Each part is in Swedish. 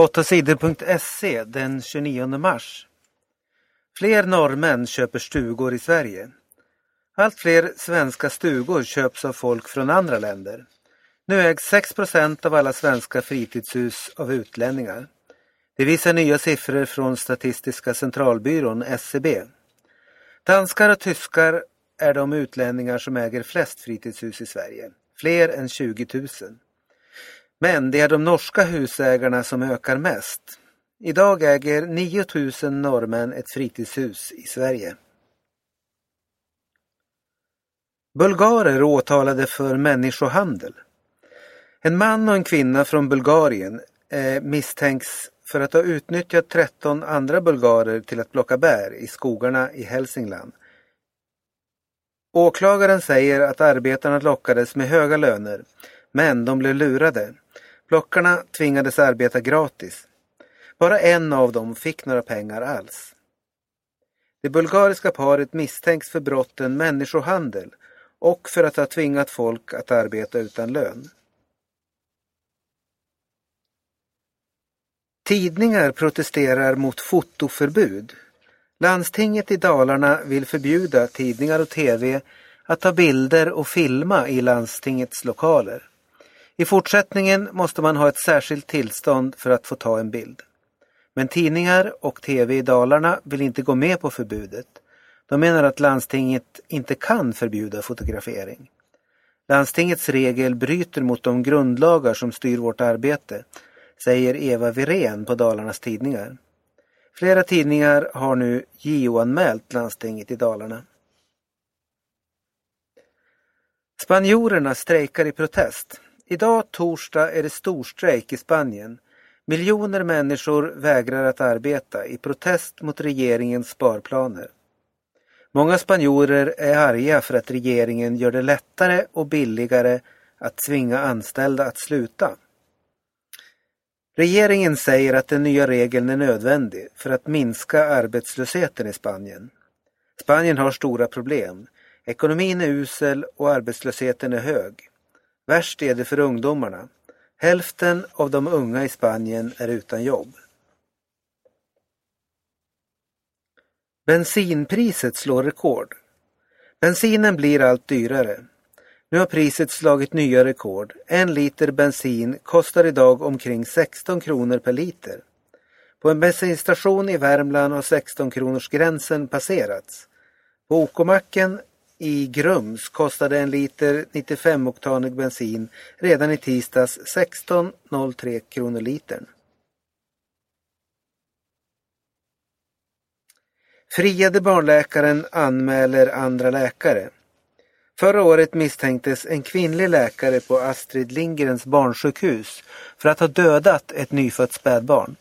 8sidor.se den 29 mars. Fler norrmän köper stugor i Sverige. Allt fler svenska stugor köps av folk från andra länder. Nu ägs 6% av alla svenska fritidshus av utlänningar. Det visar nya siffror från Statistiska centralbyrån, SCB. Danskar och tyskar är de utlänningar som äger flest fritidshus i Sverige, fler än 20 000. Men det är de norska husägarna som ökar mest. Idag äger 9000 norrmän ett fritidshus i Sverige. Bulgarer åtalade för människohandel. En man och en kvinna från Bulgarien eh, misstänks för att ha utnyttjat 13 andra bulgarer till att plocka bär i skogarna i Hälsingland. Åklagaren säger att arbetarna lockades med höga löner, men de blev lurade. Plockarna tvingades arbeta gratis. Bara en av dem fick några pengar alls. Det bulgariska paret misstänks för brotten människohandel och för att ha tvingat folk att arbeta utan lön. Tidningar protesterar mot fotoförbud. Landstinget i Dalarna vill förbjuda tidningar och tv att ta bilder och filma i landstingets lokaler. I fortsättningen måste man ha ett särskilt tillstånd för att få ta en bild. Men tidningar och tv i Dalarna vill inte gå med på förbudet. De menar att landstinget inte kan förbjuda fotografering. Landstingets regel bryter mot de grundlagar som styr vårt arbete, säger Eva Virén på Dalarnas Tidningar. Flera tidningar har nu JO-anmält landstinget i Dalarna. Spanjorerna strejkar i protest. Idag torsdag är det storstrejk i Spanien. Miljoner människor vägrar att arbeta i protest mot regeringens sparplaner. Många spanjorer är arga för att regeringen gör det lättare och billigare att tvinga anställda att sluta. Regeringen säger att den nya regeln är nödvändig för att minska arbetslösheten i Spanien. Spanien har stora problem. Ekonomin är usel och arbetslösheten är hög. Värst är det för ungdomarna. Hälften av de unga i Spanien är utan jobb. Bensinpriset slår rekord. Bensinen blir allt dyrare. Nu har priset slagit nya rekord. En liter bensin kostar idag omkring 16 kronor per liter. På en bensinstation i Värmland har 16 kronors gränsen passerats. På OK-macken i Grums kostade en liter 95-oktanig bensin redan i tisdags 16,03 kronor litern. Friade barnläkaren anmäler andra läkare. Förra året misstänktes en kvinnlig läkare på Astrid Lindgrens barnsjukhus för att ha dödat ett nyfött spädbarn.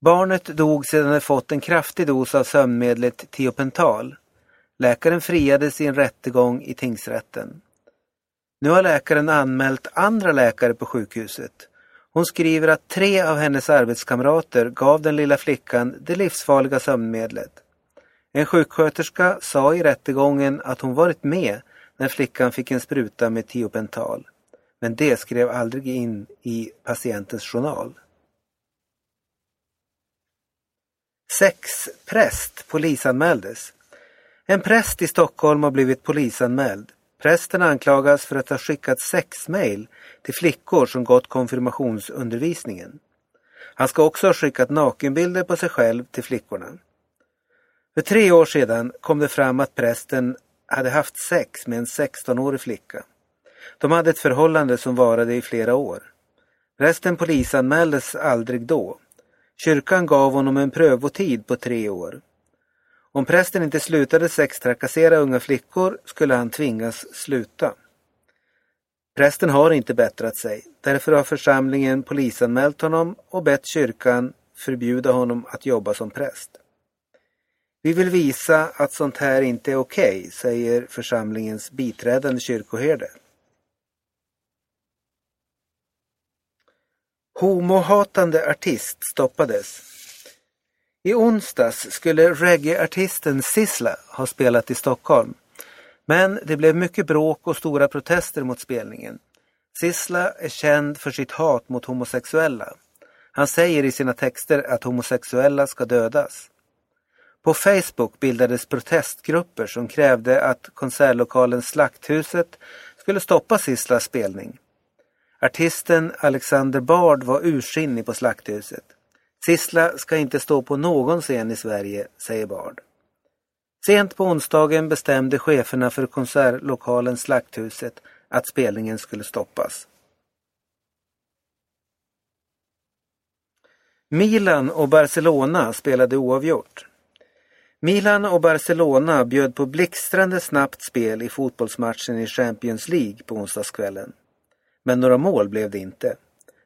Barnet dog sedan det fått en kraftig dos av sömnmedlet tiopental. Läkaren friades i en rättegång i tingsrätten. Nu har läkaren anmält andra läkare på sjukhuset. Hon skriver att tre av hennes arbetskamrater gav den lilla flickan det livsfarliga sömnmedlet. En sjuksköterska sa i rättegången att hon varit med när flickan fick en spruta med tiopental. Men det skrev aldrig in i patientens journal. Sexpräst polisanmäldes. En präst i Stockholm har blivit polisanmäld. Prästen anklagas för att ha skickat sexmail till flickor som gått konfirmationsundervisningen. Han ska också ha skickat nakenbilder på sig själv till flickorna. För tre år sedan kom det fram att prästen hade haft sex med en 16-årig flicka. De hade ett förhållande som varade i flera år. Prästen polisanmäldes aldrig då. Kyrkan gav honom en prövotid på tre år. Om prästen inte slutade sextrakassera unga flickor skulle han tvingas sluta. Prästen har inte bättrat sig. Därför har församlingen polisanmält honom och bett kyrkan förbjuda honom att jobba som präst. Vi vill visa att sånt här inte är okej, okay, säger församlingens biträdande kyrkoherde. Homohatande artist stoppades. I onsdags skulle reggaeartisten Sisla ha spelat i Stockholm. Men det blev mycket bråk och stora protester mot spelningen. Sisla är känd för sitt hat mot homosexuella. Han säger i sina texter att homosexuella ska dödas. På Facebook bildades protestgrupper som krävde att konsertlokalen Slakthuset skulle stoppa Sisslas spelning. Artisten Alexander Bard var ursinnig på Slakthuset. Sissla ska inte stå på någon scen i Sverige, säger Bard. Sent på onsdagen bestämde cheferna för konsertlokalen Slakthuset att spelningen skulle stoppas. Milan och Barcelona spelade oavgjort. Milan och Barcelona bjöd på blixtrande snabbt spel i fotbollsmatchen i Champions League på onsdagskvällen. Men några mål blev det inte.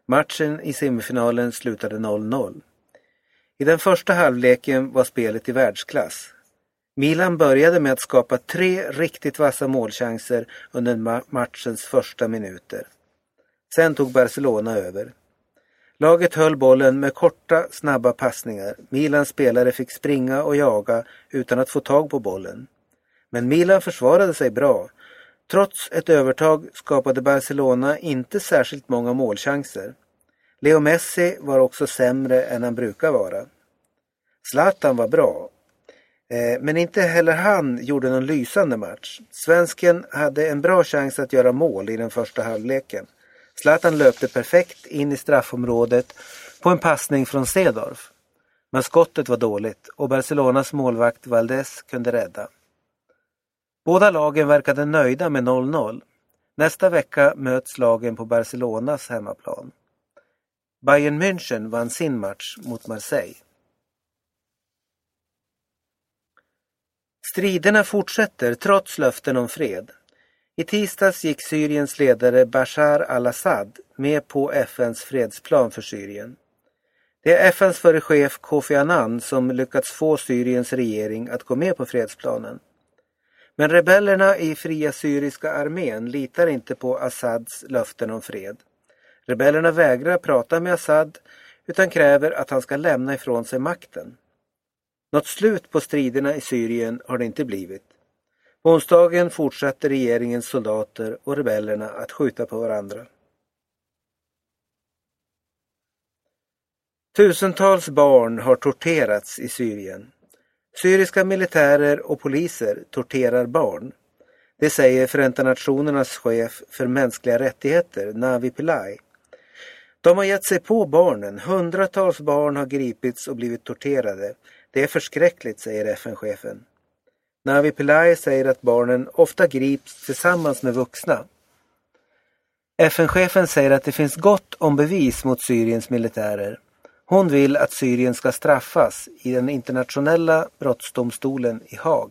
Matchen i semifinalen slutade 0-0. I den första halvleken var spelet i världsklass. Milan började med att skapa tre riktigt vassa målchanser under matchens första minuter. Sen tog Barcelona över. Laget höll bollen med korta, snabba passningar. Milans spelare fick springa och jaga utan att få tag på bollen. Men Milan försvarade sig bra. Trots ett övertag skapade Barcelona inte särskilt många målchanser. Leo Messi var också sämre än han brukar vara. Zlatan var bra. Eh, men inte heller han gjorde någon lysande match. Svensken hade en bra chans att göra mål i den första halvleken. Zlatan löpte perfekt in i straffområdet på en passning från Sedorf. Men skottet var dåligt och Barcelonas målvakt Valdes kunde rädda. Båda lagen verkade nöjda med 0-0. Nästa vecka möts lagen på Barcelonas hemmaplan. Bayern München vann sin match mot Marseille. Striderna fortsätter trots löften om fred. I tisdags gick Syriens ledare Bashar al-Assad med på FNs fredsplan för Syrien. Det är FNs förre chef Kofi Annan som lyckats få Syriens regering att gå med på fredsplanen. Men rebellerna i Fria Syriska armén litar inte på Assads löften om fred. Rebellerna vägrar prata med Assad utan kräver att han ska lämna ifrån sig makten. Något slut på striderna i Syrien har det inte blivit. På onsdagen fortsatte regeringens soldater och rebellerna att skjuta på varandra. Tusentals barn har torterats i Syrien. Syriska militärer och poliser torterar barn. Det säger Förenta Nationernas chef för mänskliga rättigheter, Navi Pillay. De har gett sig på barnen. Hundratals barn har gripits och blivit torterade. Det är förskräckligt, säger FN-chefen. Navi Pillay säger att barnen ofta grips tillsammans med vuxna. FN-chefen säger att det finns gott om bevis mot Syriens militärer. Hon vill att Syrien ska straffas i den internationella brottsdomstolen i Haag.